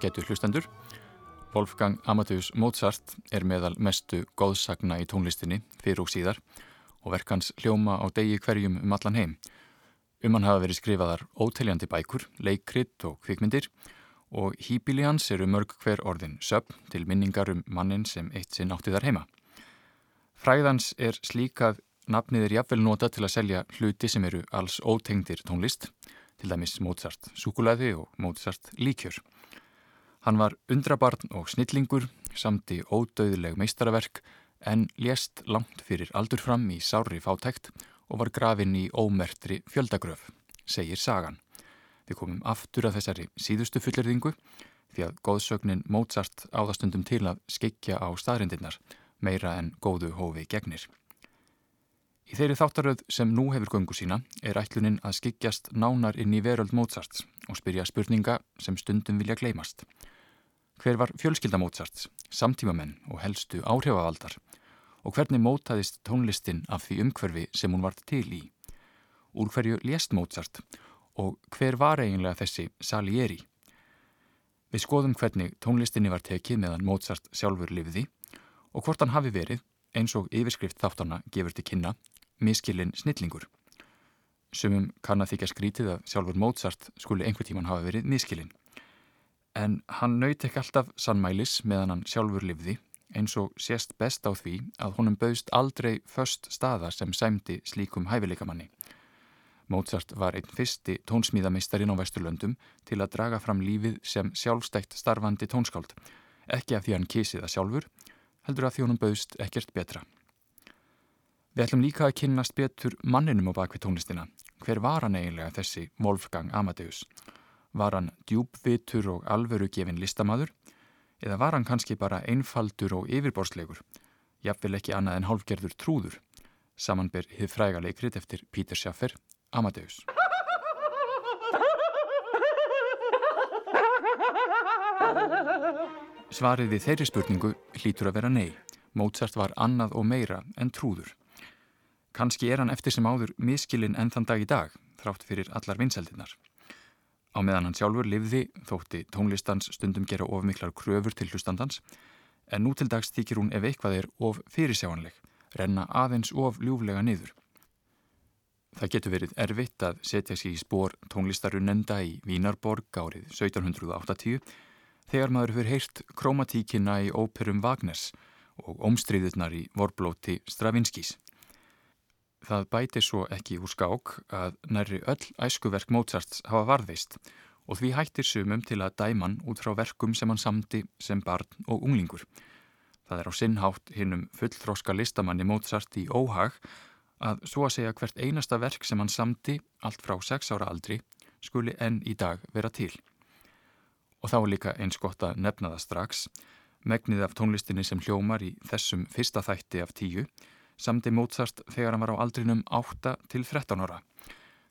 á getur hlustendur. Wolfgang Amadeus Mozart er meðal mestu góðsagna í tónlistinni fyrir og síðar og verkans hljóma á degi hverjum um allan heim. Um hann hafa verið skrifaðar óteljandi bækur, leikrit og kvikmyndir og hýbíli hans eru mörg hver orðin söp til minningar um mannin sem eitt sinn átti þar heima. Fræðans er slíkað nafnið er jafnvel nota til að selja hluti sem eru alls ótengdir tónlist, til dæmis Mozart sukulæði og Mozart líkjör. Hann var undrabarn og snillingur samt í ódauðileg meistaraverk en lést langt fyrir aldur fram í sári fátækt og var grafinn í ómertri fjöldagröf, segir sagan. Við komum aftur að þessari síðustu fullirðingu því að góðsögnin Mozart áðastundum til að skikja á staðrindirnar meira en góðu hófi gegnir. Í þeirri þáttaröð sem nú hefur göngu sína er ætlunin að skikjast nánar inn í veröld Mozarts og spyrja spurninga sem stundum vilja gleymast. Hver var fjölskylda Mozarts, samtímamenn og helstu áhrifavaldar og hvernig mótaðist tónlistin af því umhverfi sem hún vart til í? Úr hverju lést Mozart og hver var eiginlega þessi Salieri? Við skoðum hvernig tónlistinni var tekið meðan Mozart sjálfur lifiði og hvort hann hafi verið, eins og yfirskrift þáttana gefur til kynna, miskilinn snillingur. Sumum kann að þykja skrítið að sjálfur Mozart skuli einhver tíman hafa verið miskilinn en hann naut ekki alltaf sannmælis meðan hann sjálfur livði eins og sést best á því að honum bauðst aldrei först staða sem sæmdi slíkum hæfileikamanni. Mozart var einn fyrsti tónsmíðameistarin á Vesturlöndum til að draga fram lífið sem sjálfstækt starfandi tónskáld, ekki af því hann kísið að sjálfur, heldur að því honum bauðst ekkert betra. Við ætlum líka að kynnast betur manninum á bakvið tónlistina. Hver var hann eiginlega þessi Wolfgang Amadeus? Var hann djúbvitur og alvöru gefin listamadur eða var hann kannski bara einfaldur og yfirborslegur, jafnvel ekki annað en hálfgerður trúður, samanber hið fræga leikrit eftir Pítur Schaffer, Amadeus. Svarið við þeirri spurningu hlýtur að vera nei. Mozart var annað og meira en trúður. Kanski er hann eftir sem áður miskilinn enn þann dag í dag, þrátt fyrir allar vinseldinnar. Á meðan hann sjálfur livði þótti tónlistans stundum gera of miklar kröfur til hlustandans en nú til dags þykir hún ef eitthvað er of fyrirsjáanleg, renna aðeins of ljúflega niður. Það getur verið erfitt að setja sér í spór tónlistarunenda í Vínarborg árið 1780 þegar maður fyrir heyrt kromatíkina í óperum Wagners og omstriðurnar í vorblóti Stravinskís. Það bæti svo ekki úr skák að nærri öll æskuverk Mozarts hafa varðveist og því hættir sumum til að dæman út frá verkum sem hann samti sem barn og unglingur. Það er á sinnhátt hinnum fullþróska listamanni Mozart í óhag að svo að segja hvert einasta verk sem hann samti allt frá sex ára aldri skuli enn í dag vera til. Og þá er líka eins gott að nefna það strax, megnið af tónlistinni sem hljómar í þessum fyrsta þætti af tíu samdi Mozart þegar hann var á aldrinum 8 til 13 ára.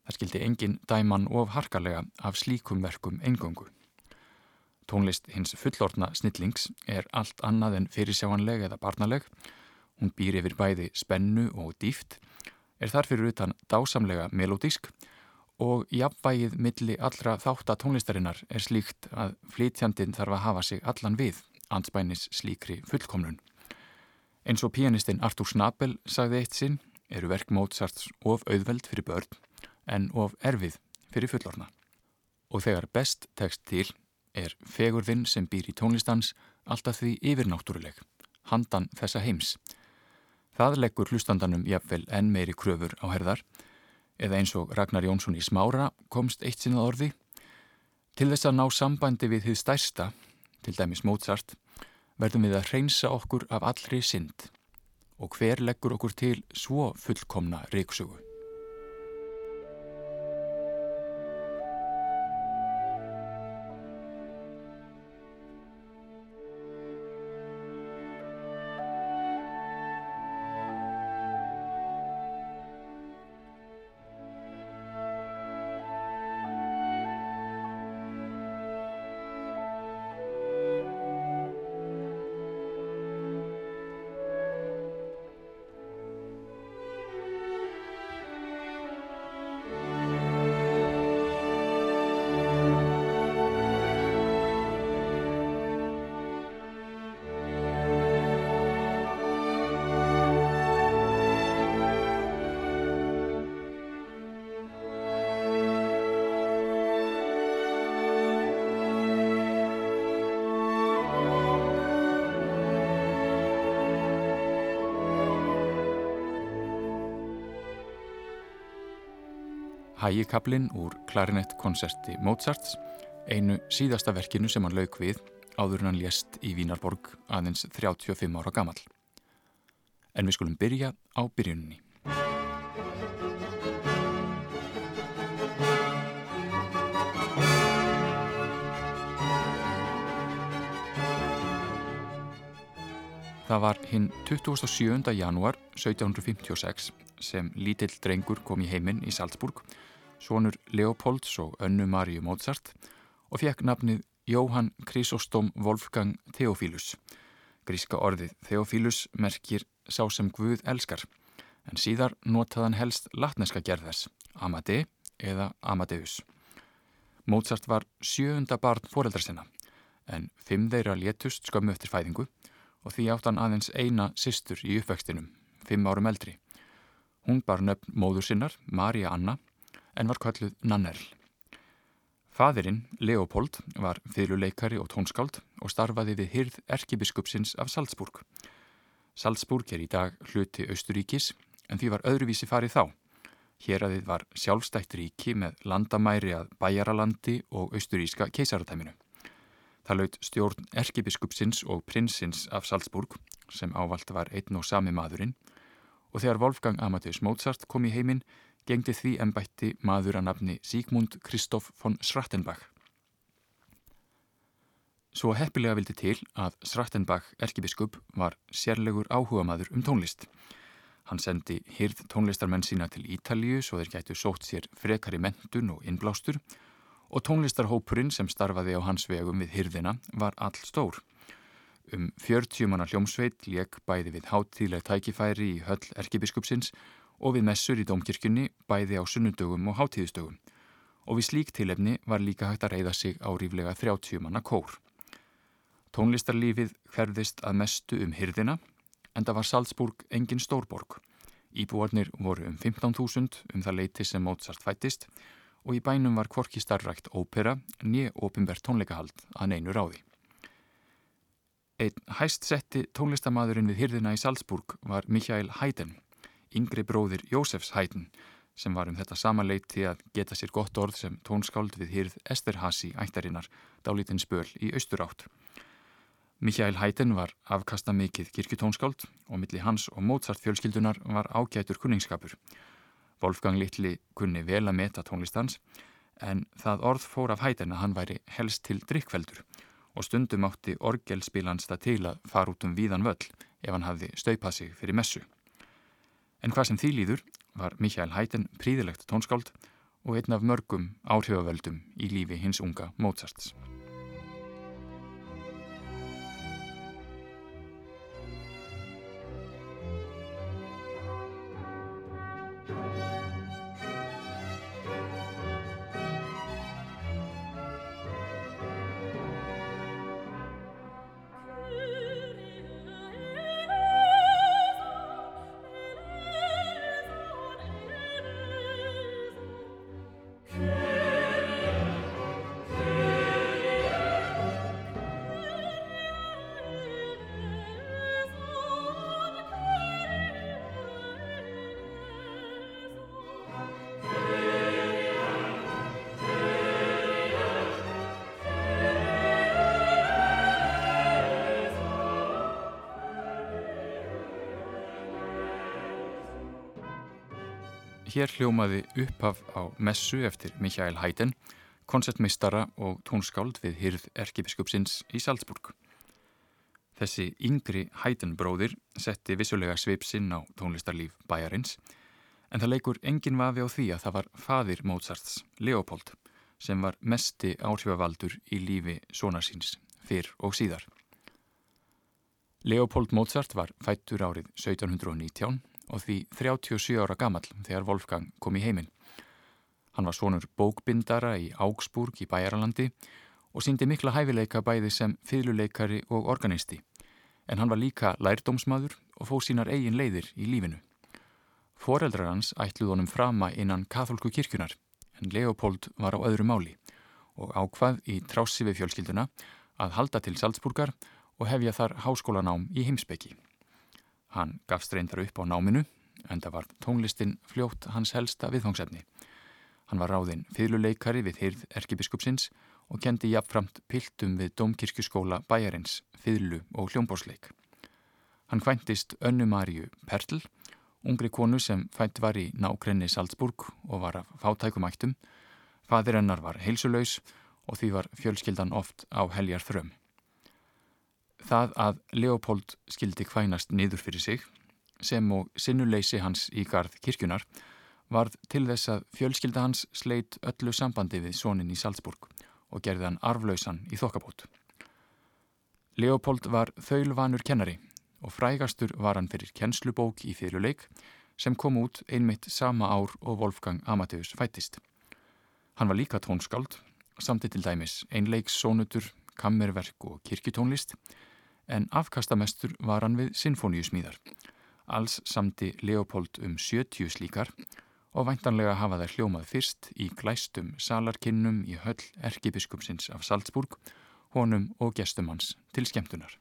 Það skildi engin dæman of harkalega af slíkum verkum eingöngu. Tónlist hins fullortna snillings er allt annað en fyrirsjáanleg eða barnaleg. Hún býr yfir bæði spennu og dýft, er þar fyrir utan dásamlega melodísk og jafnvægið milli allra þátt að tónlistarinnar er slíkt að flytjandin þarf að hafa sig allan við ansbænis slíkri fullkomlun. Eins og pianistinn Artur Snabel sagði eitt sinn eru verk Mozarts of auðveld fyrir börn en of erfið fyrir fullorna. Og þegar best tekst til er fegurðinn sem býr í tónlistans alltaf því yfirnáttúruleg, handan þessa heims. Það leggur hlustandanum jafnvel enn meiri kröfur á herðar eða eins og Ragnar Jónsson í Smára komst eitt sinnað orði. Til þess að ná sambandi við þið stærsta, til dæmis Mozart, verðum við að hreinsa okkur af allri synd og hver leggur okkur til svo fullkomna reiksögu. Hægikablin úr klarinett-konserti Mozarts, einu síðasta verkinu sem hann lauk við áður en hann lést í Vínarborg aðeins 35 ára gammal. En við skulum byrja á byrjunni. Það var hinn 27. janúar 1756 sem lítill drengur kom í heiminn í Salzburg, sonur Leopolds og önnu Maríu Mozart og fekk nafnið Jóhann Chrysostom Wolfgang Theophilus. Gríska orðið Theophilus merkir sá sem Guð elskar, en síðar notaðan helst latneska gerðess, Amade eða Amadeus. Mozart var sjöunda barn foreldra sinna, en fimm þeirra létust skömmu eftir fæðingu og því átt hann aðeins eina sýstur í uppvextinum, fimm árum eldri. Hún bar nöfn móður sinnar, Marja Anna, en var kölluð Nannerl. Fadurinn, Leopold, var fyrirleikari og tónskáld og starfaði við hyrð erkibiskupsins af Salzburg. Salzburg er í dag hluti Austuríkis, en því var öðruvísi farið þá. Hér að þið var sjálfstætt ríki með landamæri að Bæjaralandi og Austuríska keisaratæminu. Það laut stjórn erkibiskupsins og prinsins af Salzburg sem ávalt var einn og sami maðurinn og þegar Wolfgang Amadeus Mozart kom í heiminn gengdi því ennbætti maður að nafni Sigmund Kristoff von Schrattenbach. Svo heppilega vildi til að Schrattenbach erkibiskup var sérlegur áhuga maður um tónlist. Hann sendi hyrð tónlistarmenn sína til Ítalju svo þeir gætu sótt sér frekari mentun og innblástur og tónlistarhópurinn sem starfaði á hans vegum við hyrðina var all stór. Um 40 manna hljómsveit leik bæði við háttíðleg tækifæri í höll erkibiskupsins og við messur í domkirkjunni bæði á sunnundögum og háttíðustögum og við slík tilefni var líka hægt að reyða sig á ríflega 30 manna kór. Tónlistarlífið hverðist að mestu um hyrðina en það var Salzburg engin stórborg. Íbúarnir voru um 15.000 um það leiti sem Mozart fættist og í bænum var kvorki starfrækt ópera nýja ofinbært tónleikahald að neinu ráði. Einn hæst setti tónlistamadurinn við hyrðina í Salzburg var Michael Haydn, yngri bróðir Jósefs Haydn, sem var um þetta samanleiti að geta sér gott orð sem tónskáld við hyrð Esterhasi ættarinnar dálítinn spöl í austurátt. Michael Haydn var afkasta mikið kirkutónskáld og milli hans og Mozart fjölskyldunar var ágætur kunningskapur Wolfgang Littli kunni vel að meta tónlistans en það orð fór af hættin að hann væri helst til drikkveldur og stundum átti orgelspilans það til að fara út um víðan völl ef hann hafði staupað sig fyrir messu. En hvað sem því líður var Mikael Hættin príðilegt tónskáld og einn af mörgum áhrifavöldum í lífi hins unga Mozarts. Hér hljómaði upphaf á messu eftir Mikael Haydn, koncertmeistara og tónskáld við hyrð erkibiskupsins í Salzburg. Þessi yngri Haydn bróðir setti vissulega sveipsinn á tónlistarlíf bæjarins, en það leikur engin vafi á því að það var fadir Mozarts, Leopold, sem var mesti áhrifavaldur í lífi sonarsins fyrr og síðar. Leopold Mozart var fættur árið 1719 og því 37 ára gammal þegar Wolfgang kom í heiminn. Hann var svonur bókbindara í Augsburg í Bæjaralandi og síndi mikla hæfileika bæði sem fylguleikari og organisti, en hann var líka lærdómsmaður og fóð sínar eigin leiðir í lífinu. Foreldrar hans ætluð honum frama innan katholku kirkjunar, en Leopold var á öðru máli og ákvað í trási við fjölskylduna að halda til Salzburgar og hefja þar háskólanám í heimsbyggi. Hann gafst reyndar upp á náminu en það var tónlistin fljótt hans helsta viðfangsefni. Hann var ráðinn fyluleikari við hyrð erkibiskupsins og kendi jafnframt piltum við Dómkirkjuskóla bæjarins, fylu og hljómbórsleik. Hann kvæntist Önnu Maríu Pertl, ungri konu sem fætt var í nákrenni Salzburg og var af fátækumæktum. Fadir hennar var heilsuleus og því var fjölskyldan oft á heljar þröm. Það að Leopold skildi kvænast niður fyrir sig, sem og sinnuleysi hans í gard kirkjunar, varð til þess að fjölskylda hans sleit öllu sambandi við sónin í Salzburg og gerði hann arflausan í þokkabót. Leopold var þaulvanur kennari og frægastur var hann fyrir kennslubók í fyrirleik sem kom út einmitt sama ár og Wolfgang Amadeus fættist. Hann var líka tónskáld, samtitt til dæmis einleiks-sónutur, kammerverk og kirkitónlist en afkastamestur var hann við sinfoníusmíðar. Alls samti Leopold um 70 slíkar og væntanlega hafa þær hljómað fyrst í glæstum salarkinnum í höll erkibiskupsins af Salzburg, honum og gestum hans til skemmtunar.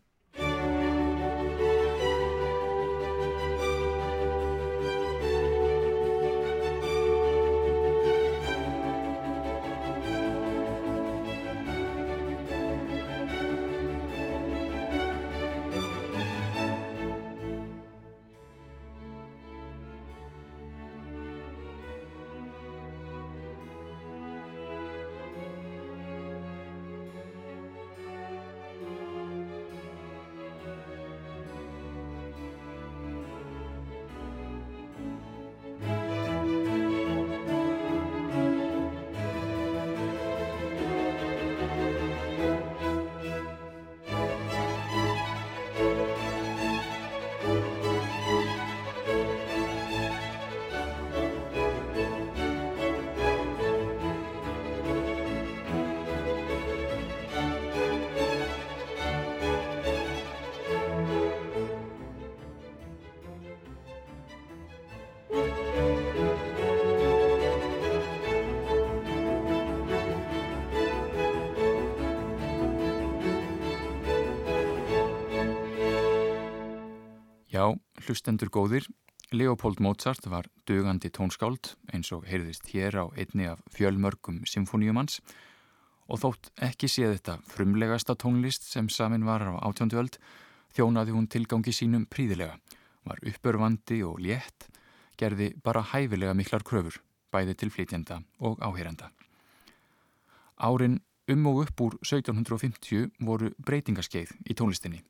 Hlustendur góðir, Leopold Mozart var dögandi tónskáld eins og heyrðist hér á einni af fjölmörgum symfóníumans og þótt ekki sé þetta frumlegasta tónlist sem samin var á átjónduöld þjónaði hún tilgangi sínum príðilega, var uppörfandi og létt, gerði bara hæfilega miklar kröfur, bæði til flytjenda og áheyrenda. Árin um og upp úr 1750 voru breytingaskeið í tónlistinni.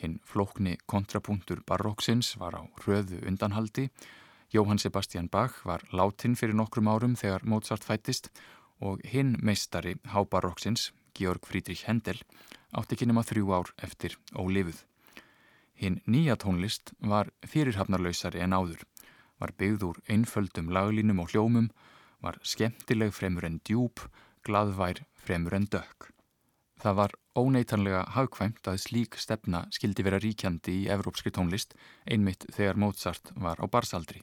Hinn flókni kontrapunktur baróksins var á röðu undanhaldi. Jóhann Sebastian Bach var látin fyrir nokkrum árum þegar Mozart fættist og hinn meistari hábaróksins, Georg Friedrich Händel, átti ekki nema þrjú ár eftir ólifuð. Hinn nýja tónlist var fyrirhafnarlausari en áður, var byggð úr einföldum laglínum og hljómum, var skemmtileg fremur en djúb, gladvær fremur en dökk. Það var óneitanlega hagkvæmt að slík stefna skildi vera ríkjandi í evrópski tónlist einmitt þegar Mozart var á barsaldri.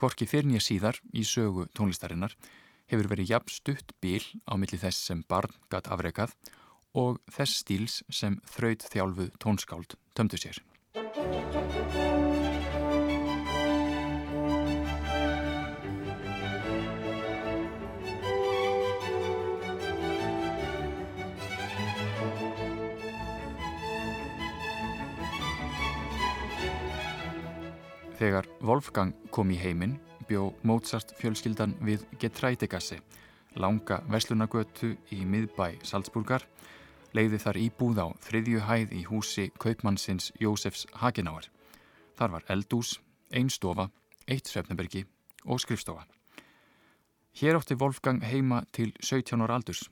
Kvorki fyrnja síðar í sögu tónlistarinnar hefur verið jafn stutt bíl á milli þess sem barn gatt afrekað og þess stíls sem þraut þjálfuð tónskáld tömdu sér. Þegar Wolfgang kom í heiminn bjó Mozart fjölskyldan við Getrætegasse, langa veslunagötu í miðbæ Salzburgar, leiði þar íbúð á þriðju hæð í húsi kaupmannsins Jósefs Hagenáar. Þar var eldús, ein stofa, eitt svefnabergi og skrifstofa. Hér átti Wolfgang heima til 17 ára aldurs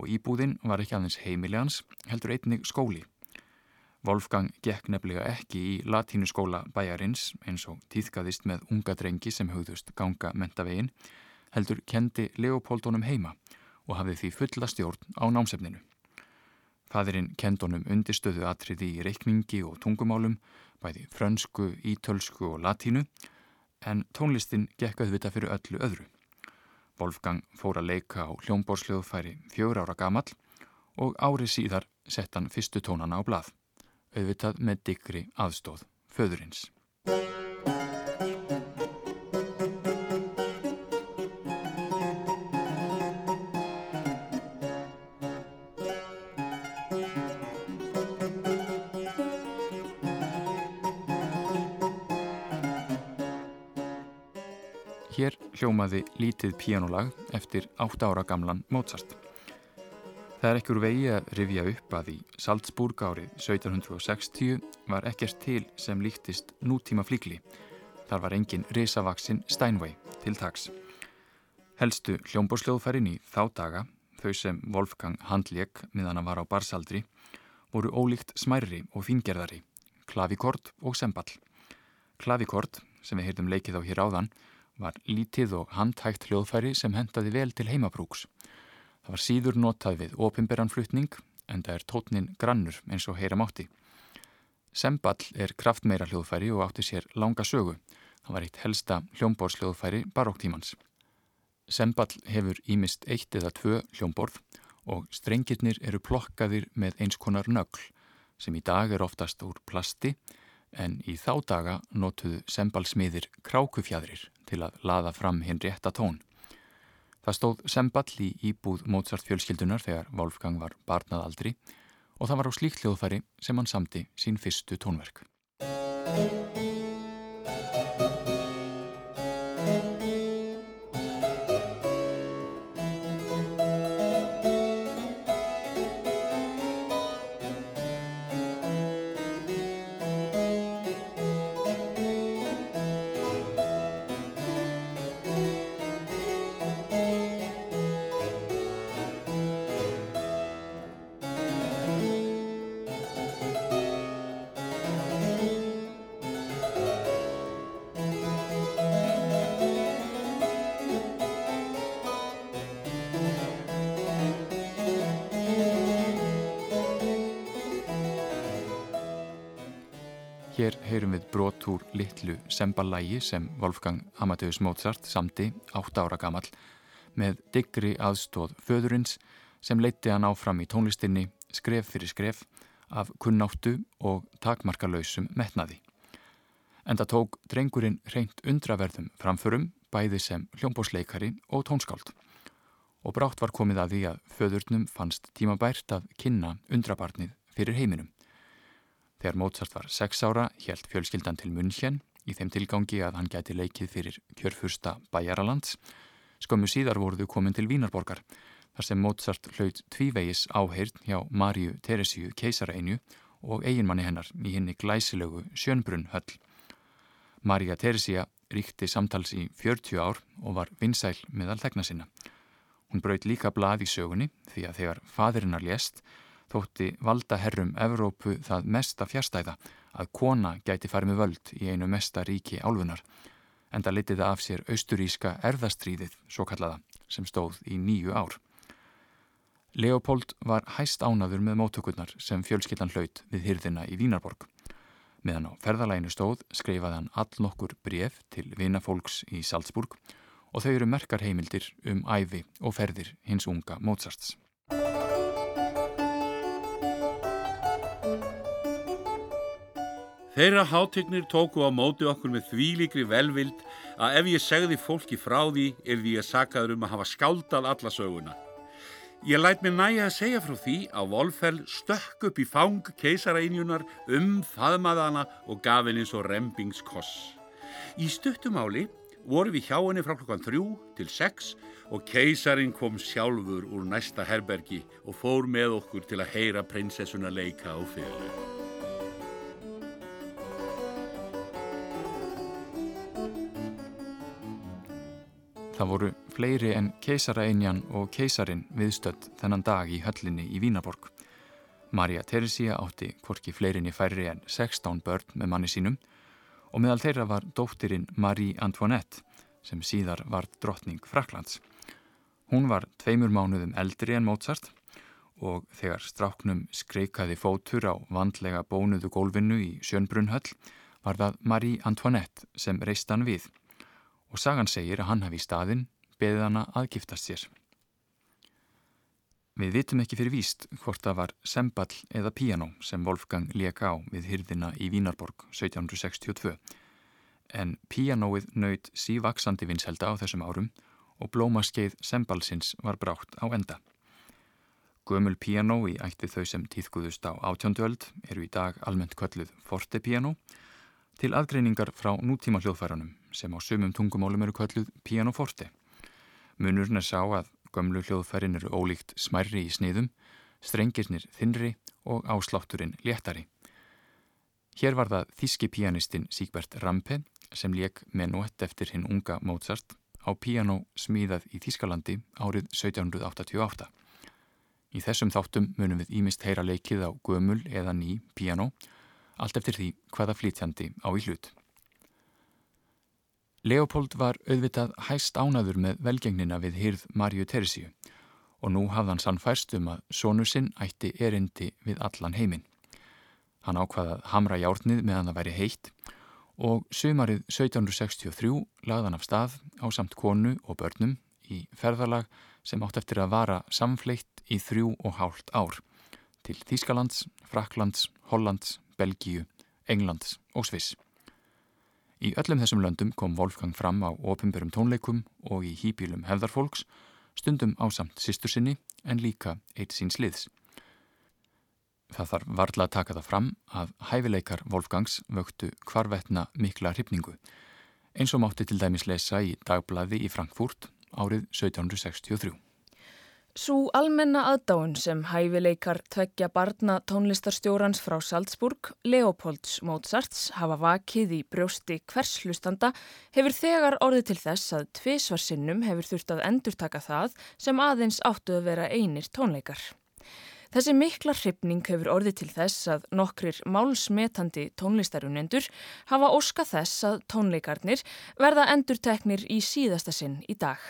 og íbúðin var ekki aðeins heimilegans, heldur einnig skóli. Wolfgang gekk nefnilega ekki í latínuskóla bæjarins eins og týðkaðist með unga drengi sem hugðust ganga mentavegin, heldur kendi Leopoldunum heima og hafði því fulla stjórn á námsefninu. Fadurinn kendunum undirstöðu atriði í reikningi og tungumálum, bæði frönsku, ítölsku og latínu, en tónlistin gekk auðvita fyrir öllu öðru. Wolfgang fór að leika á hljómbórsljóðfæri fjögur ára gamall og árið síðar sett hann fyrstu tónana á blað auðvitað með digri aðstóð föðurins. Hér hljómaði lítið pjánulag eftir 8 ára gamlan Mozart. Það er ekkur vegi að rifja upp að í Salzburg árið 1760 var ekkert til sem líktist nútíma flíkli. Þar var engin risavaksinn Steinway til tags. Helstu hljómbórsljóðfærin í þá daga, þau sem Wolfgang handlék miðan að var á barsaldri, voru ólíkt smærri og fingerðari, klavikord og semball. Klavikord, sem við heyrðum leikið á hér áðan, var lítið og handhægt hljóðfæri sem hendaði vel til heimabrúks. Það var síður notað við opimberanflutning en það er tótnin grannur eins og heyra mátti. Semball er kraftmeira hljóðfæri og átti sér langa sögu. Það var eitt helsta hljómbórsljóðfæri baróktímans. Semball hefur ímist eitt eða tvö hljómborð og strengirnir eru plokkaðir með eins konar nögl sem í dag er oftast úr plasti en í þá daga notuðu semballsmiðir krákufjadrir til að laða fram hinn rétta tón. Það stóð semball í íbúð Mozart fjölskyldunar þegar Wolfgang var barnað aldri og það var á slíkt hljóðfæri sem hann samti sín fyrstu tónverk. Hér heyrum við brot úr litlu semballægi sem Wolfgang Amadeus Mozart samti 8 ára gammal með diggri aðstóð föðurins sem leiti hann áfram í tónlistinni skref fyrir skref af kunnáttu og takmarkalöysum metnaði. En það tók drengurinn reynd undraverðum framförum bæði sem hljómbósleikari og tónskáld. Og brátt var komið að því að föðurnum fannst tímabært að kynna undrabarnið fyrir heiminum. Þegar Mozart var sex ára helt fjölskyldan til München í þeim tilgangi að hann gæti leikið fyrir kjörfursta Bæjaralands. Skömmu síðar voruðu komin til Vínarborgar þar sem Mozart hlaut tvívegis áheirn hjá Marju Teresíu keisareinu og eiginmanni hennar í henni glæsilegu Sjönbrunn höll. Marja Teresía ríkti samtals í 40 ár og var vinsæl meðal þegna sinna. Hún braut líka blað í sögunni því að þegar fadirinnar lést þótti valda herrum Evrópu það mesta fjärstæða að kona gæti farið með völd í einu mesta ríki álfunar en það litiði af sér austuríska erðastríðið, svo kallaða, sem stóð í nýju ár. Leopold var hæst ánaður með móttökurnar sem fjölskyldan hlaut við hyrðina í Vínarborg. Meðan á ferðalæginu stóð skreifaði hann all nokkur bref til vinafólks í Salzburg og þau eru merkar heimildir um æfi og ferðir hins unga Mozarts. Þeirra hátegnir tóku á móti okkur með þvílikri velvild að ef ég segði fólki frá því er því að sakaður um að hafa skáldað alla söguna. Ég læt mér næja að segja frá því að Volfell stökk upp í fang keisarainjunar um faðmaðana og gaf henni svo rempingskoss. Í stuttumáli voru við hjá henni frá klokkan þrjú til sex og keisarin kom sjálfur úr næsta herbergi og fór með okkur til að heyra prinsessuna leika á fjölu. Það voru fleiri en keisaraeinjan og keisarin viðstödd þennan dag í höllinni í Vínaborg. Marja Teresia átti hvorki fleirinni færri en 16 börn með manni sínum og meðal þeirra var dóttirinn Marie Antoinette sem síðar var drottning Fraklands. Hún var tveimur mánuðum eldri en Mozart og þegar stráknum skreikaði fótur á vandlega bónuðu gólfinu í Sjönbrunhöll var það Marie Antoinette sem reist hann við og sagan segir að hann hafi í staðin beðið hana að giftast sér. Við vitum ekki fyrir víst hvort það var semball eða piano sem Wolfgang leka á við hyrðina í Vínarborg 1762 en pianoið nöyð sívaksandi vinselda á þessum árum og blómaskeið semballsins var brátt á enda. Gömul piano í ætti þau sem týðkuðust á átjónduöld eru í dag almennt kölluð forte piano til aðgreiningar frá nútíma hljóðfæranum sem á sumum tungumálum eru kölluð pianoforte. Munurinn er sá að gömlu hljóðfærin eru ólíkt smærri í sniðum, strengirnir þinri og áslátturinn léttari. Hér var það þíski pianistinn Sýgbert Rampe sem leik menuett eftir hinn unga Mozart á piano smíðað í Þískalandi árið 1788. Í þessum þáttum munum við ímist heyra leikið á gömul eða ný piano, allt eftir því hvaða flítjandi á í hlut. Leopold var auðvitað hæst ánaður með velgengnina við hýrð Marju Teresíu og nú hafði hann sannfærst um að sónu sinn ætti erindi við allan heiminn. Hann ákvaðað hamra járnið meðan það væri heitt og sumarið 1763 lagði hann af stað á samt konu og börnum í ferðalag sem átt eftir að vara samfleitt í þrjú og hálft ár til Þýskalands, Fraklands, Hollands, Belgíu, Englands og Sviss. Í öllum þessum löndum kom Wolfgang fram á ofinberum tónleikum og í hýpílum hefðarfólks, stundum á samt sýstur sinni en líka eitt síns liðs. Það þarf varla að taka það fram að hæfileikar Wolfgangs vöktu hvarvetna mikla hrifningu, eins og mátti til dæmis lesa í dagblæði í Frankfurt árið 1763. Sú almenna aðdáun sem hæfileikar tveggja barna tónlistarstjórans frá Salzburg, Leopolds Mozarts, hafa vakið í brjósti hverslustanda hefur þegar orðið til þess að tvísvarsinnum hefur þurft að endurtaka það sem aðeins áttu að vera einir tónleikar. Þessi mikla hrifning hefur orðið til þess að nokkrir málsmetandi tónlistarunendur hafa óska þess að tónleikarnir verða endurteknir í síðasta sinn í dag.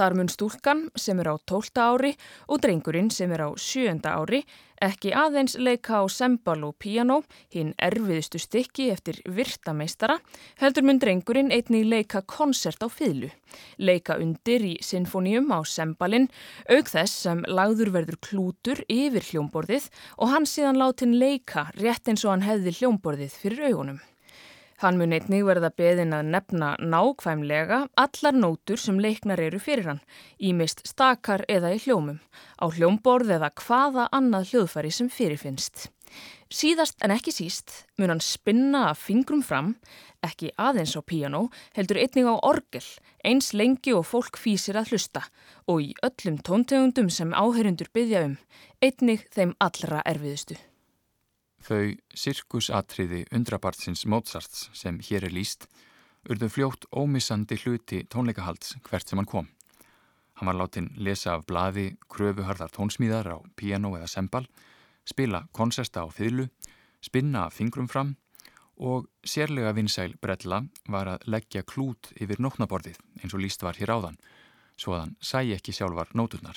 Þar mun stúlkan sem er á tólta ári og drengurinn sem er á sjönda ári ekki aðeins leika á sembal og piano, hinn erfiðustu stykki eftir virtameistara, heldur mun drengurinn einnig leika konsert á fýðlu, leika undir í sinfoníum á sembalinn, auk þess sem lagður verður klútur yfir hljómborðið og hann síðan látin leika rétt eins og hann hefði hljómborðið fyrir augunum. Hann mun einnig verða beðin að nefna nákvæmlega allar nótur sem leiknar eru fyrir hann, ímist stakar eða í hljómum, á hljómborð eða hvaða annað hljóðfæri sem fyrirfinnst. Síðast en ekki síst mun hann spinna að fingrum fram, ekki aðeins á píano, heldur einnig á orgel, eins lengi og fólk fýsir að hlusta og í öllum tóntegundum sem áherindur byggja um, einnig þeim allra erfiðustu. Þau sirkusatriði undrabartsins Mozarts sem hér er líst urðu fljótt ómissandi hluti tónleikahalds hvert sem hann kom. Hann var látin lesa af blaði kröfuharðar tónsmíðar á piano eða sembal, spila konserta á fyllu, spinna fingrum fram og sérlega vinsæl brella var að leggja klút yfir nótnaborðið eins og líst var hér áðan, svo að hann sæ ekki sjálfar nóturnar.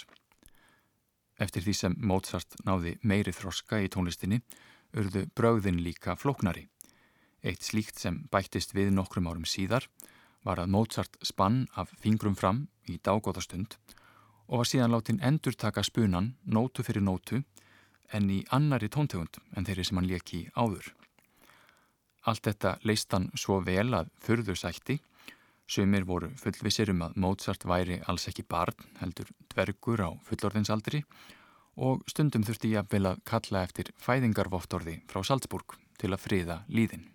Eftir því sem Mozart náði meiri þroska í tónlistinni urðu bröðin líka flóknari. Eitt slíkt sem bættist við nokkrum árum síðar var að Mozart spann af fingrum fram í dágóðastund og var síðan látin endur taka spunan nótu fyrir nótu en í annari tóntegund en þeirri sem hann leki áður. Allt þetta leist hann svo vel að fyrðu sætti, sömur voru fullvisir um að Mozart væri alls ekki barn, heldur dvergur á fullorðinsaldri og stundum þurfti ég að vilja kalla eftir fæðingarvottorði frá Salzburg til að friða líðin.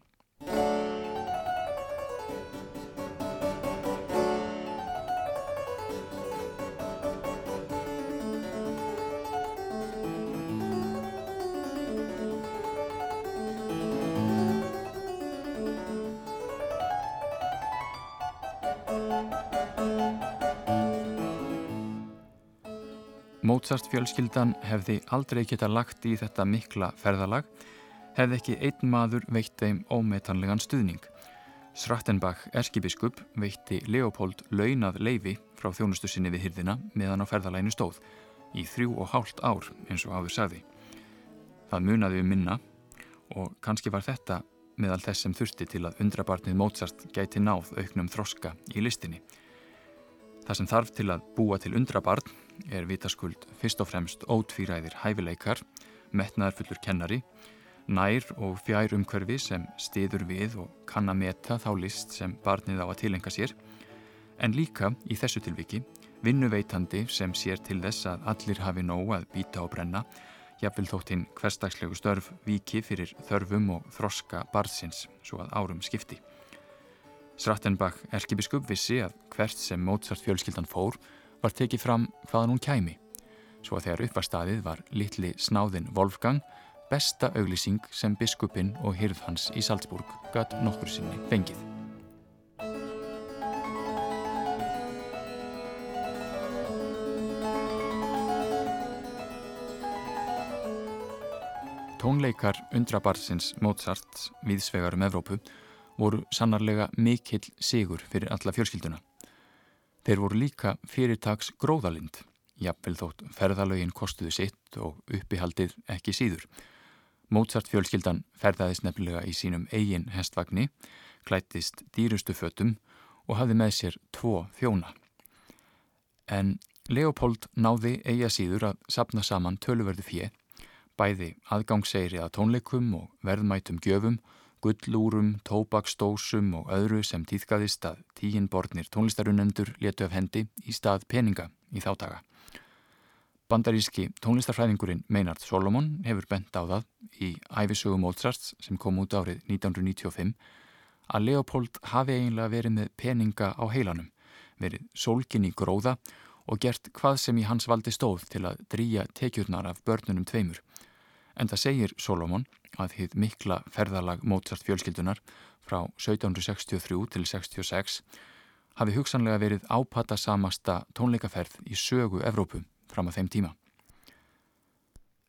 Mozart fjölskyldan hefði aldrei geta lagt í þetta mikla ferðalag, hefði ekki einn maður veitt þeim ómetanlegan stuðning. Schrattenbach erskibiskup veitti Leopold launað leifi frá þjónustu sinni við hyrðina meðan á ferðalæinu stóð, í þrjú og hálft ár eins og áður sagði. Það munaði um minna og kannski var þetta meðal þess sem þurfti til að undrabarnið Mozart gæti náð auknum þroska í listinni. Það sem þarf til að búa til undrabarn er vitaskuld fyrst og fremst ótvíræðir hæfileikar, metnaðar fullur kennari, nær og fjær umhverfi sem stiður við og kann að meta þá list sem barnið á að tilenga sér, en líka í þessu tilviki vinnuveitandi sem sér til þess að allir hafi nóg að býta og brenna, jafnvel þóttinn hverstagslegu störf viki fyrir þörfum og þroska barðsins svo að árum skipti. Srattenbach erkibiskup vissi að hvert sem Mozart fjölskyldan fór var tekið fram hvaðan hún kæmi. Svo að þegar uppvarstaðið var litli snáðin Wolfgang besta auglýsing sem biskupin og hyrð hans í Salzburg gatt nokkur sinni fengið. Tónleikar undrabarsins Mozart viðsvegar um Evrópu voru sannarlega mikill sigur fyrir alla fjölskylduna. Þeir voru líka fyrirtags gróðalind, jafnvel þótt ferðalögin kostuðu sitt og uppihaldið ekki síður. Mozart fjölskyldan ferðaðist nefnilega í sínum eigin hestvagni, klættist dýrustu fötum og hafði með sér tvo þjóna. En Leopold náði eiga síður að sapna saman töluverðu fjö bæði aðgangsseiri að tónleikum og verðmætum gjöfum, gullúrum, tóbaksdósum og öðru sem týðkaðist að tíin borðnir tónlistarunendur letu af hendi í stað peninga í þáttaga. Bandaríski tónlistarfræðingurinn Meinard Solomon hefur bent á það í æfisögu Mozarts sem kom út árið 1995 að Leopold hafi eiginlega verið með peninga á heilanum, verið sólkin í gróða og gert hvað sem í hans valdi stóð til að drýja tekjurnar af börnunum tveimur En það segir Solomon að hitt mikla ferðalag Mozart fjölskyldunar frá 1763 til 66 hafi hugsanlega verið ápata samasta tónleikaferð í sögu Evrópu fram að þeim tíma.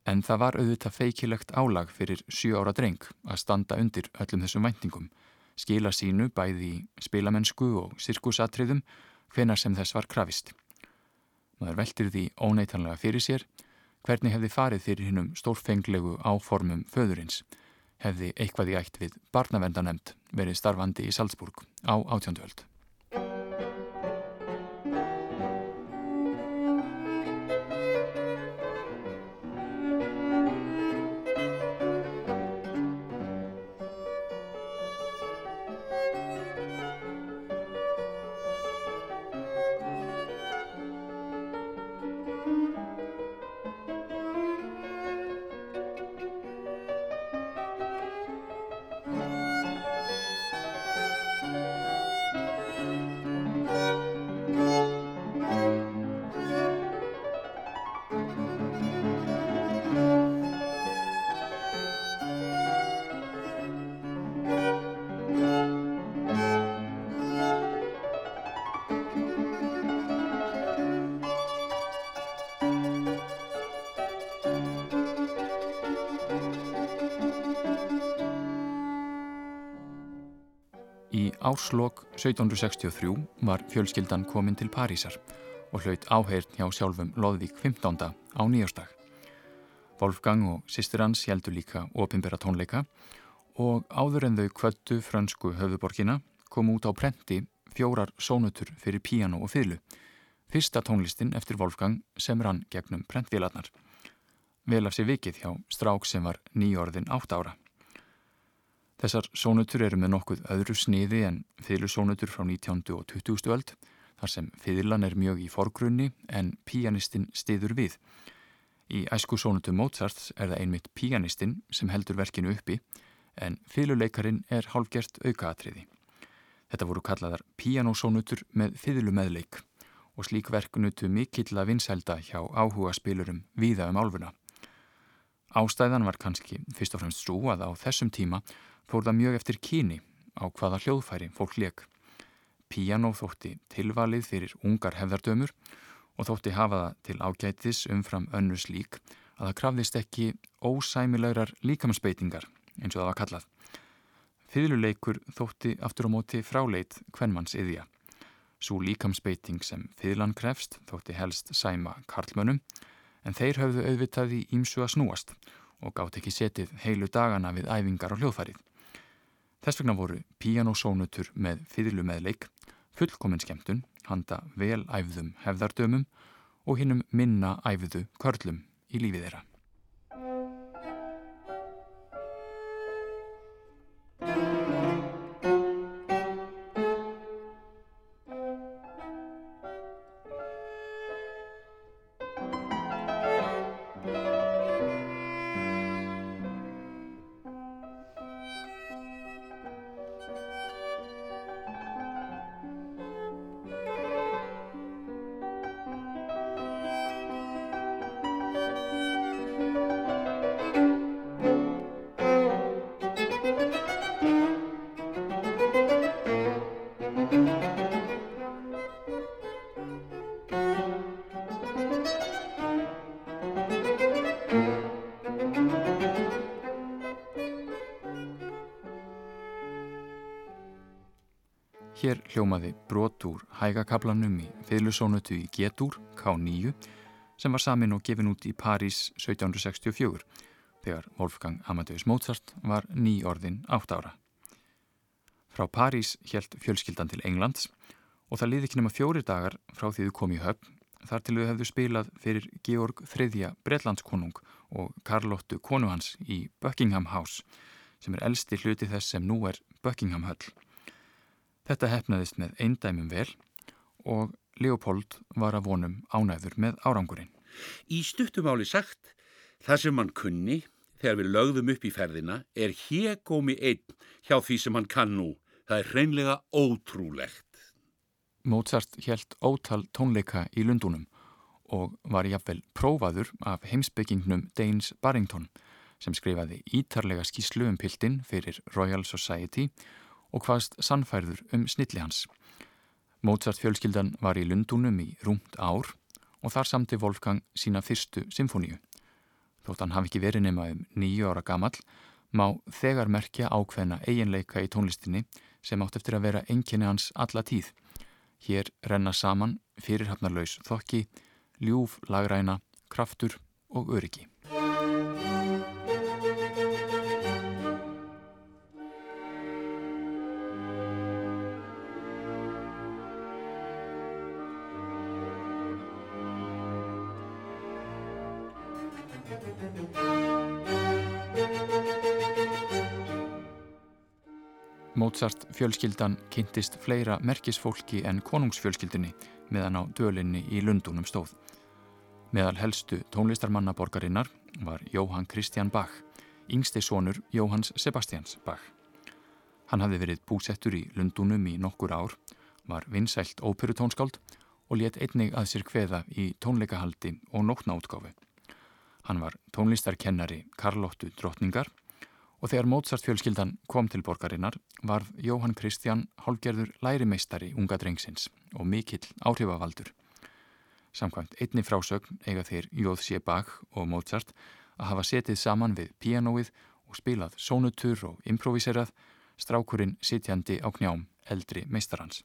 En það var auðvitað feikilegt álag fyrir sjö ára dreng að standa undir öllum þessum væntingum, skila sínu bæði í spilamennsku og sirkusatriðum hvenar sem þess var krafist. Maður veldir því óneitanlega fyrir sér hvernig hefði farið fyrir hinnum stórfenglegu áformum föðurins, hefði eitthvað í ætt við barnavendanemnd verið starfandi í Salzburg á átjóndöld. Árslokk 1763 var fjölskyldan komin til Parísar og hlaut áheirn hjá sjálfum Lóðvík 15. á nýjástag. Wolfgang og sýstir hans heldur líka opimbera tónleika og áður en þau kvöldu frönsku höfðuborkina kom út á prenti fjórar sónutur fyrir píano og fyrlu. Fyrsta tónlistin eftir Wolfgang sem rann gegnum prentvélarnar. Vel af sér vikið hjá strák sem var nýjórðin átt ára. Þessar sónutur eru með nokkuð öðru sniði en fyrirlusónutur frá 19. og 20. öld þar sem fyrirlan er mjög í forgrunni en píanistinn stiður við. Í æsku sónutu Mozarts er það einmitt píanistinn sem heldur verkinu uppi en fyrirluleikarin er hálfgert aukaatriði. Þetta voru kallaðar píanósónutur með fyrirlumeðleik og slík verknutu mikill að vinsælda hjá áhuga spilurum víða um álfuna. Ástæðan var kannski fyrst og fremst svo að á þessum tíma fór það mjög eftir kyni á hvaða hljóðfæri fólk leik. Piano þótti tilvalið fyrir ungar hefðardömur og þótti hafa það til ágætis umfram önnur slík að það krafðist ekki ósæmilegrar líkamsbeitingar eins og það var kallað. Fyðluleikur þótti aftur á móti fráleit hvernmanns yðja. Svo líkamsbeiting sem fyðlan krefst þótti helst sæma karlmönnum en þeir höfðu auðvitaði ímsu að snúast og gátt ekki setið heilu dagana við æfingar á hljóðfærið. Þess vegna voru píanósónutur með fyrirlu meðleik, fullkominn skemmtun, handa vel æfðum hefðardömum og hinnum minna æfðu körlum í lífið þeirra. Hægakablanum í fyrirlusónutu í Getúr, K9, sem var samin og gefin út í París 1764, þegar Wolfgang Amadeus Mozart var ný orðin átt ára. Frá París helt fjölskyldan til Englands og það liði ekki nema fjóri dagar frá því þau kom í höfn þar til þau hefðu spilað fyrir Georg III Breitlandskonung og Karlottu konu hans í Buckingham House sem er elsti hluti þess sem nú er Buckingham Höll. Þetta hefnaðist með eindæmum vel og Leopold var að vonum ánæður með árangurinn. Í stuttumáli sagt, það sem hann kunni þegar við lögðum upp í ferðina er hégómi einn hjá því sem hann kann nú. Það er hreinlega ótrúlegt. Mozart helt ótal tónleika í Lundunum og var jafnvel prófaður af heimsbyggingnum Daines Barrington sem skrifaði ítarlega skíslu um piltin fyrir Royal Society og hvaðst sannfærður um snilli hans. Mozart fjölskyldan var í Lundunum í rúmt ár og þar samti Wolfgang sína fyrstu symfóníu. Þótt hann hafi ekki verið nema um nýju ára gamall, má þegar merkja ákveðna eiginleika í tónlistinni sem átt eftir að vera enginni hans alla tíð. Hér renna saman fyrirhafnarlaus þokki, ljúf, lagræna, kraftur og öryggi. Mozart fjölskyldan kynntist fleira merkisfólki en konungsfjölskyldinni meðan á dölinni í Lundunum stóð. Meðal helstu tónlistarmanna borgarinnar var Jóhann Christian Bach, yngsti sonur Jóhanns Sebastians Bach. Hann hafði verið búsettur í Lundunum í nokkur ár, var vinsælt óperutónskáld og let einnig að sér kveða í tónleikahaldi og nótnaútgáfi. Hann var tónlistarkennari Karlottu Drottningar og þegar Mozart fjölskyldan kom til borgarinnar varð Jóhann Kristján hálgerður lærimeistari unga drengsins og mikill áhrifavaldur. Samkvæmt einni frásögn eiga þeir Jóð Bach og Mozart að hafa setið saman við pianoið og spilað sónutur og improviserað strákurinn sitjandi á knjám eldri meistarhans.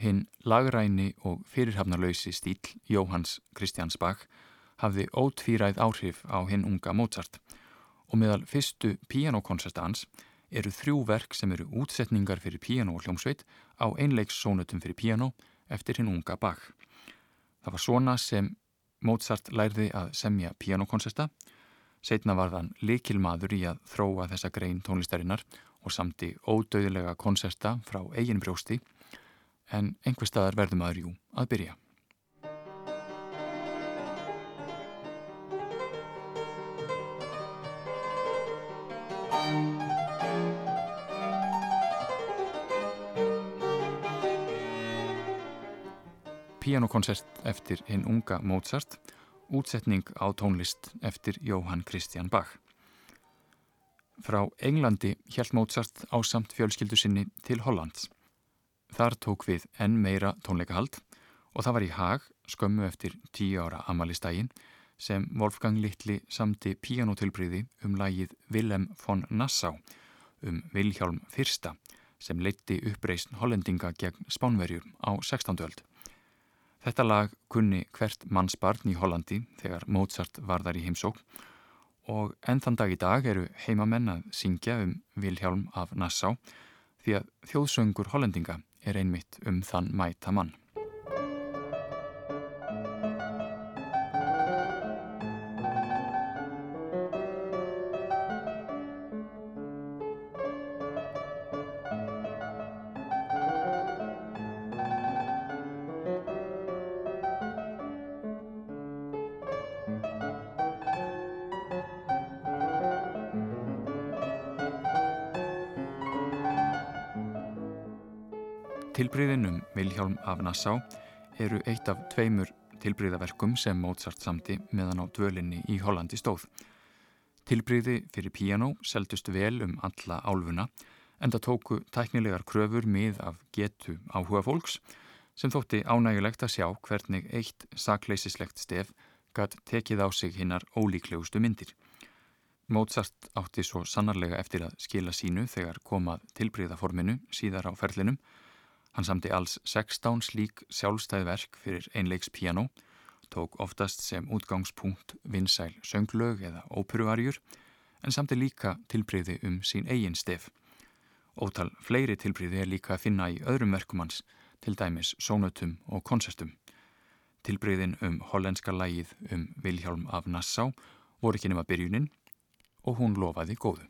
Hinn lagræni og fyrirhafnarlausi stíl Jóhanns Kristjáns Bach hafði ótvíræð áhrif á hinn unga Mozart og meðal fyrstu pianokoncertans eru þrjú verk sem eru útsetningar fyrir piano og hljómsveit á einleikssónutum fyrir piano eftir hinn unga Bach. Það var svona sem Mozart lærði að semja pianokoncerta, setna var þann likilmaður í að þróa þessa grein tónlistarinnar og samti ódauðilega koncerta frá eigin brjósti, en einhver staðar verðum aður jú að byrja. Pianokoncert eftir hinn unga Mozart, útsetning á tónlist eftir Jóhann Christian Bach. Frá Englandi hjælt Mozart á samt fjölskyldu sinni til Hollands. Þar tók við enn meira tónleikahald og það var í hag skömmu eftir tíu ára amalistægin sem Wolfgang Littli samti pianotilbriði um lagið Willem von Nassau um Vilhjálm I sem leitti uppreist hollendinga gegn Spánverjur á 16. öld. Þetta lag kunni hvert mannsbarn í Hollandi þegar Mozart var þar í heimsók og enn þann dag í dag eru heimamenn að syngja um Vilhjálm af Nassau því að þjóðsöngur hollendinga er einmitt um þann mæta mann. Vilhjálm af Nassau eru eitt af tveimur tilbríðaverkum sem Mozart samti meðan á dvölinni í Hollandi stóð. Tilbríði fyrir piano seldust vel um alla álfuna en það tóku tæknilegar kröfur mið af getu áhuga fólks sem þótti ánægulegt að sjá hvernig eitt sakleissislegt stef gatt tekið á sig hinnar ólíklegustu myndir. Mozart átti svo sannarlega eftir að skila sínu þegar komað tilbríðaforminu síðar á ferlinum Hann samti alls 16 slík sjálfstæð verk fyrir einleiks piano, tók oftast sem útgangspunkt vinsæl sönglög eða óperuvarjur, en samti líka tilbreyði um sín eigin stef. Ótal fleiri tilbreyði er líka að finna í öðrum verkum hans, til dæmis sónutum og konsertum. Tilbreyðin um hollenska lægið um Vilhjálm af Nassá voru ekki nema byrjunin og hún lofaði góðu.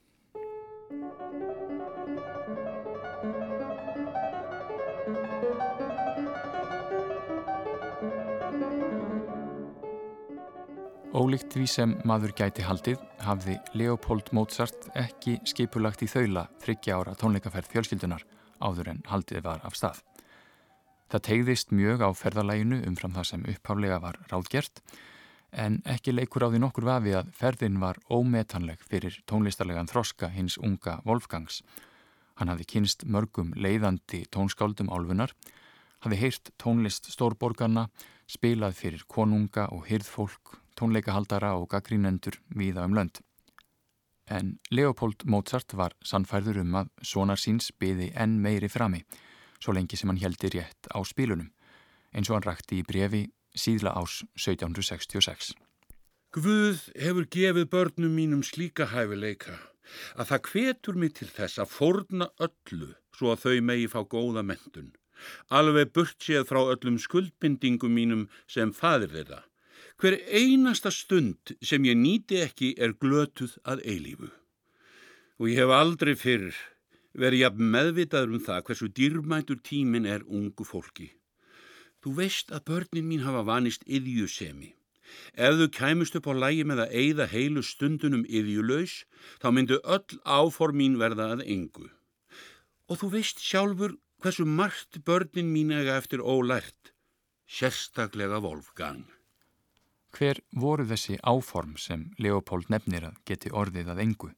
Ólíkt því sem maður gæti haldið hafði Leopold Mozart ekki skipulagt í þaula þryggja ára tónleikaferð fjölskyldunar áður en haldið var af stað. Það tegðist mjög á ferðalæginu umfram það sem upphaflega var ráðgert en ekki leikur á því nokkur vafi að ferðin var ómetanleg fyrir tónlistarlegan þroska hins unga Wolfgangs. Hann hafði kynst mörgum leiðandi tónskáldum álfunar, hafði heyrt tónlist stórborgarna, spilað fyrir konunga og hyrðfólk tónleikahaldara og gaggrínendur viða um lönd. En Leopold Mozart var sannfærður um að sonar síns byði enn meiri frami, svo lengi sem hann heldi rétt á spílunum, eins og hann rakti í brefi síðla ás 1766. Guð hefur gefið börnum mínum slíka hæfileika að það kvetur mig til þess að forna öllu svo að þau megi fá góða mentun. Alveg burt séð frá öllum skuldbindingum mínum sem fadir þeirra Hver einasta stund sem ég nýti ekki er glötuð að eilífu. Og ég hef aldrei fyrr verið jafn meðvitaður um það hversu dýrmætur tímin er ungu fólki. Þú veist að börnin mín hafa vanist yðjusemi. Ef þau kæmust upp á lægi með að eigða heilu stundunum yðjulaus, þá myndu öll áform mín verða að engu. Og þú veist sjálfur hversu margt börnin mín ega eftir ólært, sérstaklega Wolfgang. Hver voru þessi áform sem Leopold nefnir að geti orðið að engu?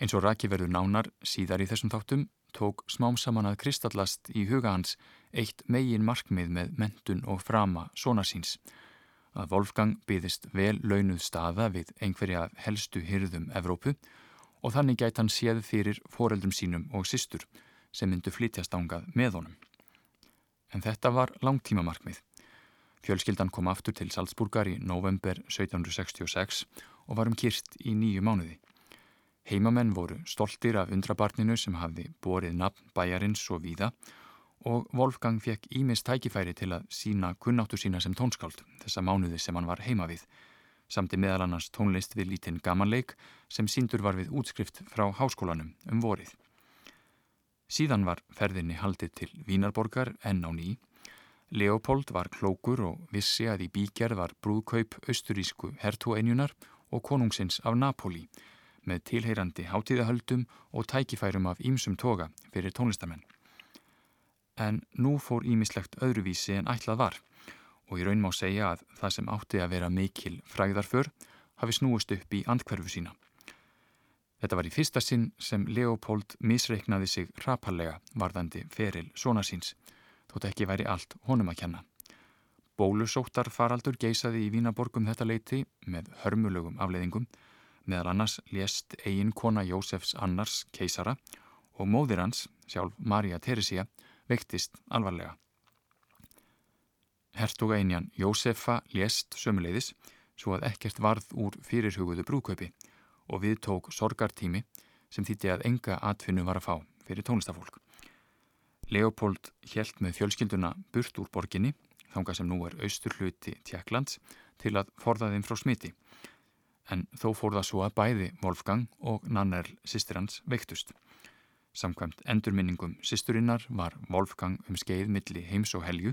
Eins og Raki verður nánar síðar í þessum þáttum tók smám saman að kristallast í huga hans eitt megin markmið með mentun og frama svona síns. Að Wolfgang byðist vel launuð staða við einhverja helstu hyrðum Evrópu og þannig gæti hann séð fyrir foreldrum sínum og systur sem myndu flytjast ángað með honum. En þetta var langtíma markmið. Fjölskyldan kom aftur til Salzburgar í november 1766 og varum kyrst í nýju mánuði. Heimamenn voru stoltir af undrabarninu sem hafði borið nafn bæjarins og víða og Wolfgang fekk ímist tækifæri til að sína kunnáttu sína sem tónskáld þessa mánuði sem hann var heima við, samti meðal annars tónlist við lítinn gamanleik sem síndur var við útskrift frá háskólanum um vorið. Síðan var ferðinni haldið til Vínarborgar enn á nýj Leopold var klókur og vissi að í bígerð var brúðkaup austurísku hertúeinjunar og konungsins af Napoli með tilheyrandi hátíðahöldum og tækifærum af ímsum toga fyrir tónlistamenn. En nú fór ímislegt öðruvísi en ætlað var og í raun má segja að það sem átti að vera mikil fræðarför hafi snúist upp í andkverfu sína. Þetta var í fyrsta sinn sem Leopold misreiknaði sig rapallega varðandi feril svona síns þótt ekki væri allt honum að kenna. Bólusóttar faraldur geisaði í Vínaborgum þetta leiti með hörmulögum afleiðingum, meðal annars lést eigin kona Jósefs Annars keisara og móðir hans, sjálf Marja Teresia, vektist alvarlega. Hertuga einjan Jósefa lést sömuleiðis svo að ekkert varð úr fyrirhuguðu brúköpi og við tók sorgartími sem þýtti að enga atfinnu var að fá fyrir tónlistafólk. Leopold hjælt með fjölskylduna burt úr borginni, þánga sem nú er austur hluti Tjekklands, til að forða þeim frá smiti. En þó fór það svo að bæði Wolfgang og Nannerl sýstir hans veiktust. Samkvæmt endurminningum sýsturinnar var Wolfgang um skeið milli heims og helju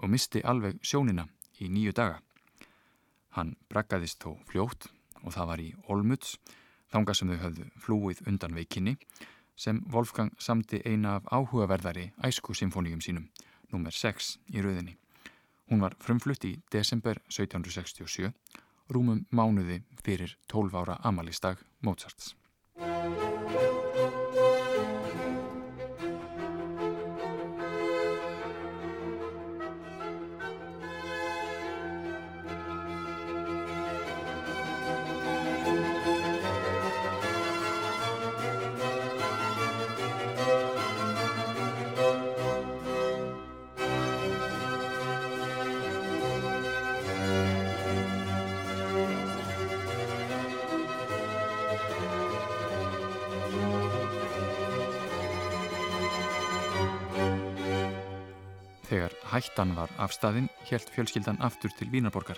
og misti alveg sjónina í nýju daga. Hann brakkaðist þó fljótt og það var í Olmuts, þánga sem þau höfðu flúið undan veikinni sem Wolfgang samti eina af áhugaverðari æsku-symfóníum sínum, nummer 6 í rauðinni. Hún var frumflutt í desember 1767, rúmum mánuði fyrir 12 ára amalistag Mozarts. Hættan var afstæðin helt fjölskyldan aftur til Vínarborgar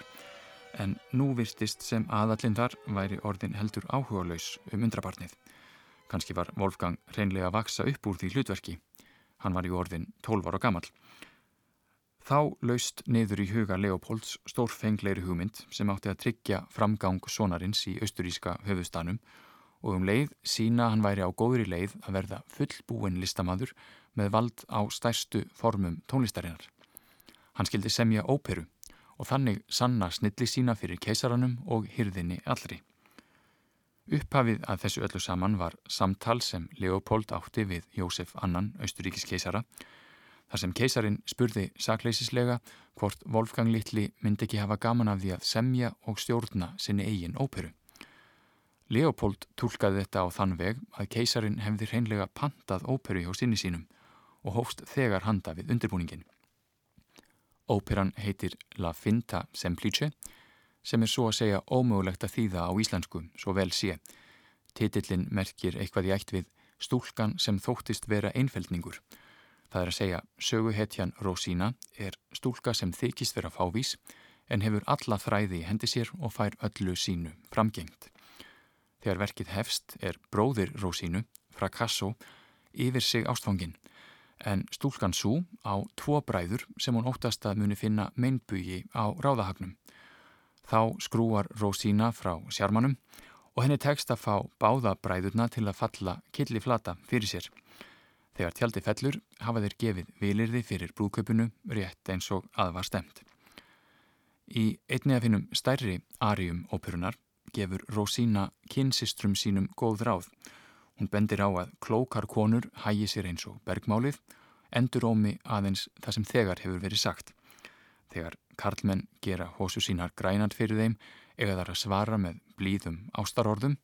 en nú virtist sem aðallinn þar væri orðin heldur áhugalaus um undrabarnið. Kanski var Wolfgang reynlega að vaksa upp úr því hlutverki. Hann var í orðin 12 ára gammal. Þá laust niður í huga Leopolds stórfengleiri hugmynd sem átti að tryggja framgang sonarins í austuríska höfustanum og um leið sína hann væri á góðri leið að verða fullbúin listamadur með vald á stærstu formum tónlistarinnar. Hann skildi semja óperu og þannig sanna snilli sína fyrir keisaranum og hyrðinni allri. Upphafið að þessu öllu saman var samtal sem Leopold átti við Jósef Annan, austuríkis keisara, þar sem keisarin spurði sakleisislega hvort Wolfgang Littli myndi ekki hafa gaman af því að semja og stjórna sinni eigin óperu. Leopold tólkaði þetta á þann veg að keisarin hefði hreinlega pantað óperu hjá sinni sínum og hófst þegar handa við undirbúningin. Óperan heitir La Finta Semplice sem er svo að segja ómögulegt að þýða á íslensku, svo vel sé. Titillin merkir eitthvað í ætt við stúlkan sem þóttist vera einfeldningur. Það er að segja söguhetjan Rósína er stúlka sem þykist vera fávís en hefur alla þræði í hendi sér og fær öllu sínu framgengt. Þegar verkið hefst er bróðir Rósínu, Fracasso, yfir sig ástfangin en stúlkan Sú á tvo bræður sem hún óttast að muni finna meinbugi á ráðahagnum. Þá skrúar Rósína frá sjarmanum og henni tekst að fá báða bræðurna til að falla killiflata fyrir sér. Þegar tjaldi fellur hafa þeir gefið vilirði fyrir brúköpunu rétt eins og aðvar stemt. Í einni af hinnum stærri arium óperunar gefur Rósína kynsistrum sínum góð ráð Hún bendir á að klókar konur hægi sér eins og bergmálið, endur ómi aðeins það sem þegar hefur verið sagt. Þegar karlmenn gera hósu sínar grænand fyrir þeim eða þar að svara með blíðum ástarorðum,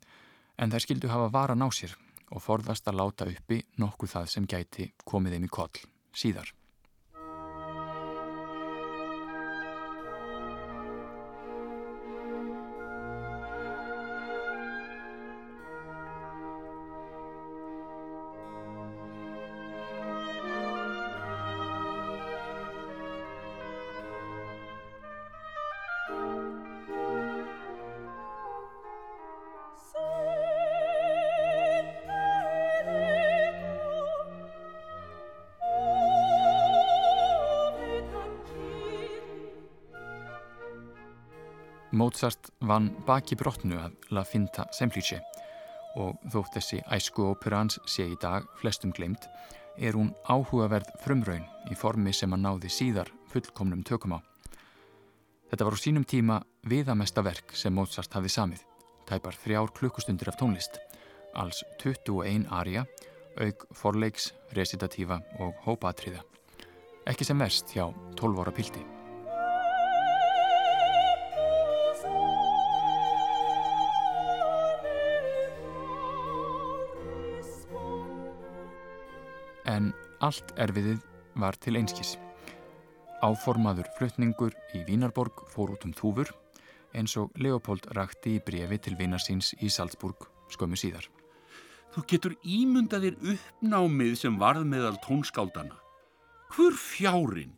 en þær skildu hafa varan á sér og forðast að láta uppi nokkuð það sem gæti komið þeim í koll síðar. Mozart vann baki brotnu að La Finta Semplice og þótt þessi æsku óperans sé í dag flestum glemt er hún áhugaverð frumraun í formi sem að náði síðar fullkomnum tökum á. Þetta var á sínum tíma viðamesta verk sem Mozart hafði samið, tæpar þrjár klukkustundir af tónlist, alls 21 aria, auk forleiks, recitatífa og hópaatriða. Ekki sem verst hjá 12 ára pildi. Allt erfiðið var til einskis. Áformaður flutningur í Vínarborg fór út um þúfur eins og Leopold rakti í brefi til vinarsins í Salzburg skömmu síðar. Þú getur ímyndaðir uppnámið sem varð meðal tónskáldana. Hver fjárin?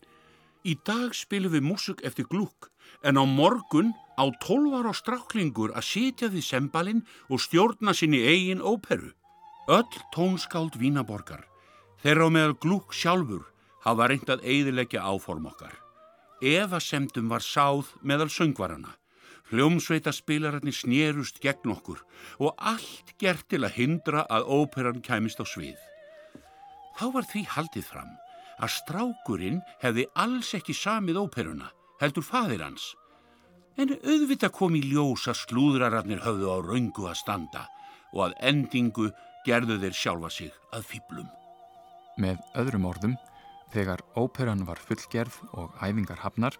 Í dag spilum við músuk eftir glúk en á morgun á tólvar á stráklingur að sitja því sembalinn og stjórna sinni eigin óperu. Öll tónskáld Vínaborgar Þeirra á meðal glúk sjálfur hafa reynd að eidilegja áform okkar. Eva semdum var sáð meðal söngvarana. Hljómsveita spilararnir snerust gegn okkur og allt gert til að hindra að óperan kæmist á svið. Þá var því haldið fram að strákurinn hefði alls ekki samið óperuna, heldur fadir hans. En auðvita kom í ljósa slúðrararnir höfðu á raungu að standa og að endingu gerðu þeir sjálfa sig að fýblum. Með öðrum orðum, þegar óperan var fullgerð og æfingar hafnar,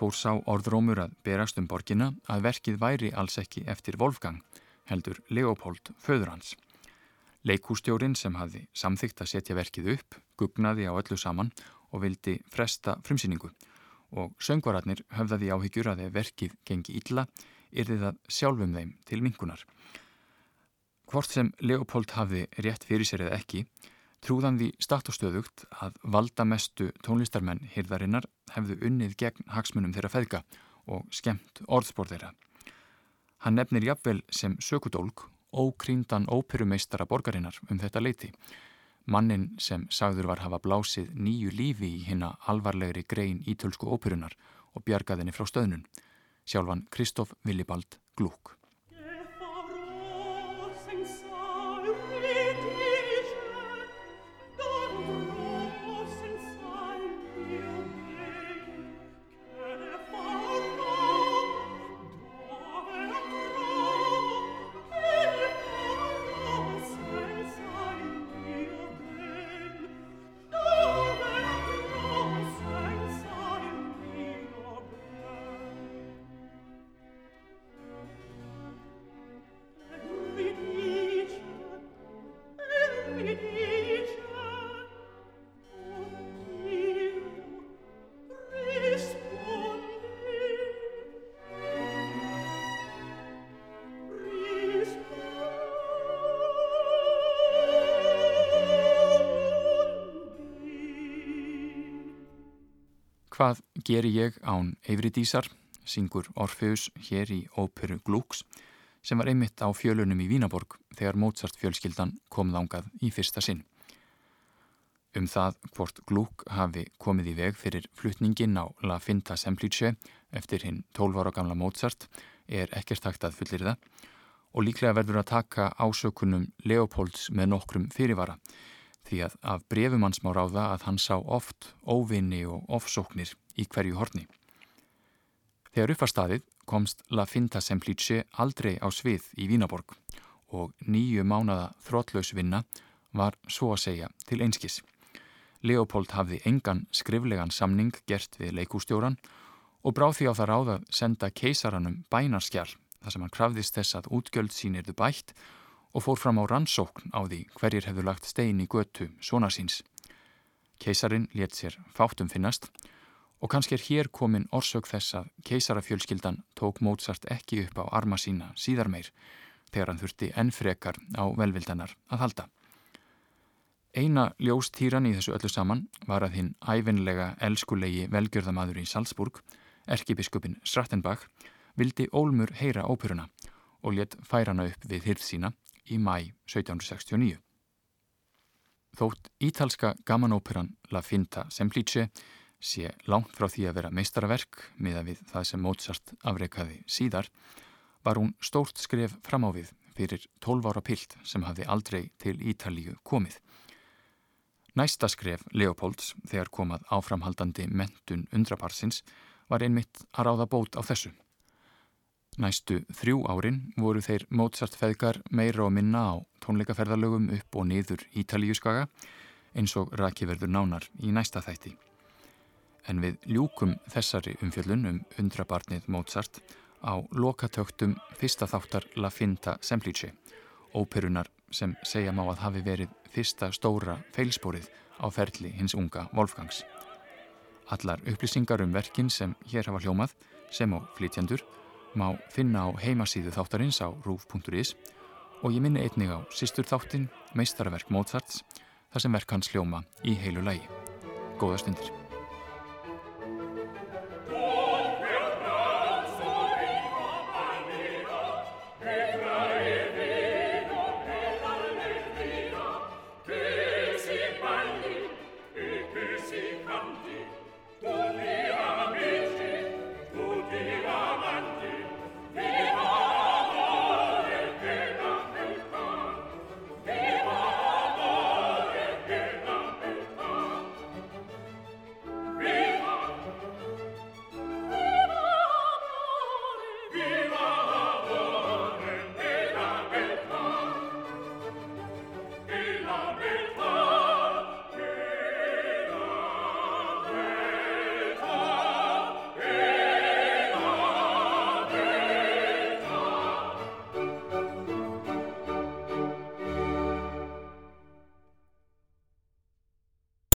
fór sá orðrómur að berast um borgina að verkið væri alls ekki eftir Wolfgang, heldur Leopold föður hans. Leikústjórin sem hafði samþygt að setja verkið upp, gugnaði á öllu saman og vildi fresta frumsýningu og söngvararnir höfðaði áhyggjur að ef verkið gengi illa, yrði það sjálfum þeim til mingunar. Hvort sem Leopold hafði rétt fyrir sér eða ekki, Trúðan því statt og stöðugt að valdamestu tónlistarmenn hýrðarinnar hefðu unnið gegn hagsmunum þeirra feðga og skemmt orðspór þeirra. Hann nefnir jafnvel sem sökudólk ókríndan óperumeistara borgarinnar um þetta leiti. Mannin sem sagður var hafa blásið nýju lífi í hinna alvarlegri grein ítölsku óperunar og bjargaðinni frá stöðnun. Sjálfan Kristóf Willibald Glúk. Geri ég án Eivridísar, syngur Orfeus hér í óperu Glúks sem var einmitt á fjölunum í Vínaborg þegar Mozart fjölskyldan kom þángað í fyrsta sinn. Um það hvort Glúk hafi komið í veg fyrir flutningin á La Finta Semplice eftir hinn 12 ára gamla Mozart er ekkert takt að fullir það og líklega verður að taka ásökunum Leopolds með nokkrum fyrirvara því að af brefumanns má ráða að hann sá oft óvinni og ofsóknir í hverju horni. Þegar uppfarstaðið komst La Finta Semplice aldrei á svið í Vínaborg og nýju mánada þrótlaus vinna var svo að segja til einskis. Leopold hafði engan skriflegan samning gert við leikústjóran og bráð því á það ráða senda keisaranum bænarskjál þar sem hann krafðist þess að útgjöld sínirðu bætt og fór fram á rannsókn á því hverjir hefðu lagt stein í götu svona síns. Keisarin let sér fátum finnast og kannski er hér komin orsök þess að keisarafjölskyldan tók Mozart ekki upp á arma sína síðar meir þegar hann þurfti ennfrekar á velvildanar að halda. Eina ljóstýran í þessu öllu saman var að hinn æfinlega elskulegi velgjörðamadur í Salzburg, erkibiskupin Strattenbach, vildi Ólmur heyra óperuna og let færana upp við hyrð sína í mæ 1769. Þótt ítalska gamanóperan La Finta Semplice sé langt frá því að vera meistaraverk miða við það sem Mozart afreikaði síðar, var hún stórt skref fram á við fyrir 12 ára pilt sem hafði aldrei til Ítalíu komið. Næsta skref Leopolds þegar komað áframhaldandi mentun undraparsins var einmitt að ráða bót á þessu. Næstu þrjú árin voru þeir Mozart feðgar meira og minna á tónleikaferðalögum upp og niður Ítalíuskaga eins og rakiverður nánar í næsta þætti. En við ljúkum þessari umfjöllun um undrabarnið Mozart á lokatöktum fyrsta þáttar La Finta Semplice, óperunar sem segja má að hafi verið fyrsta stóra feilspórið á ferli hins unga Wolfgangs. Allar upplýsingar um verkin sem hér hafa hljómað, sem á flytjandur, má finna á heimasíðu þáttarins á rúf.is og ég minni einnig á sístur þáttin meistarverk Mozarts þar sem verk hans hljóma í heilu lægi. Góða stundir.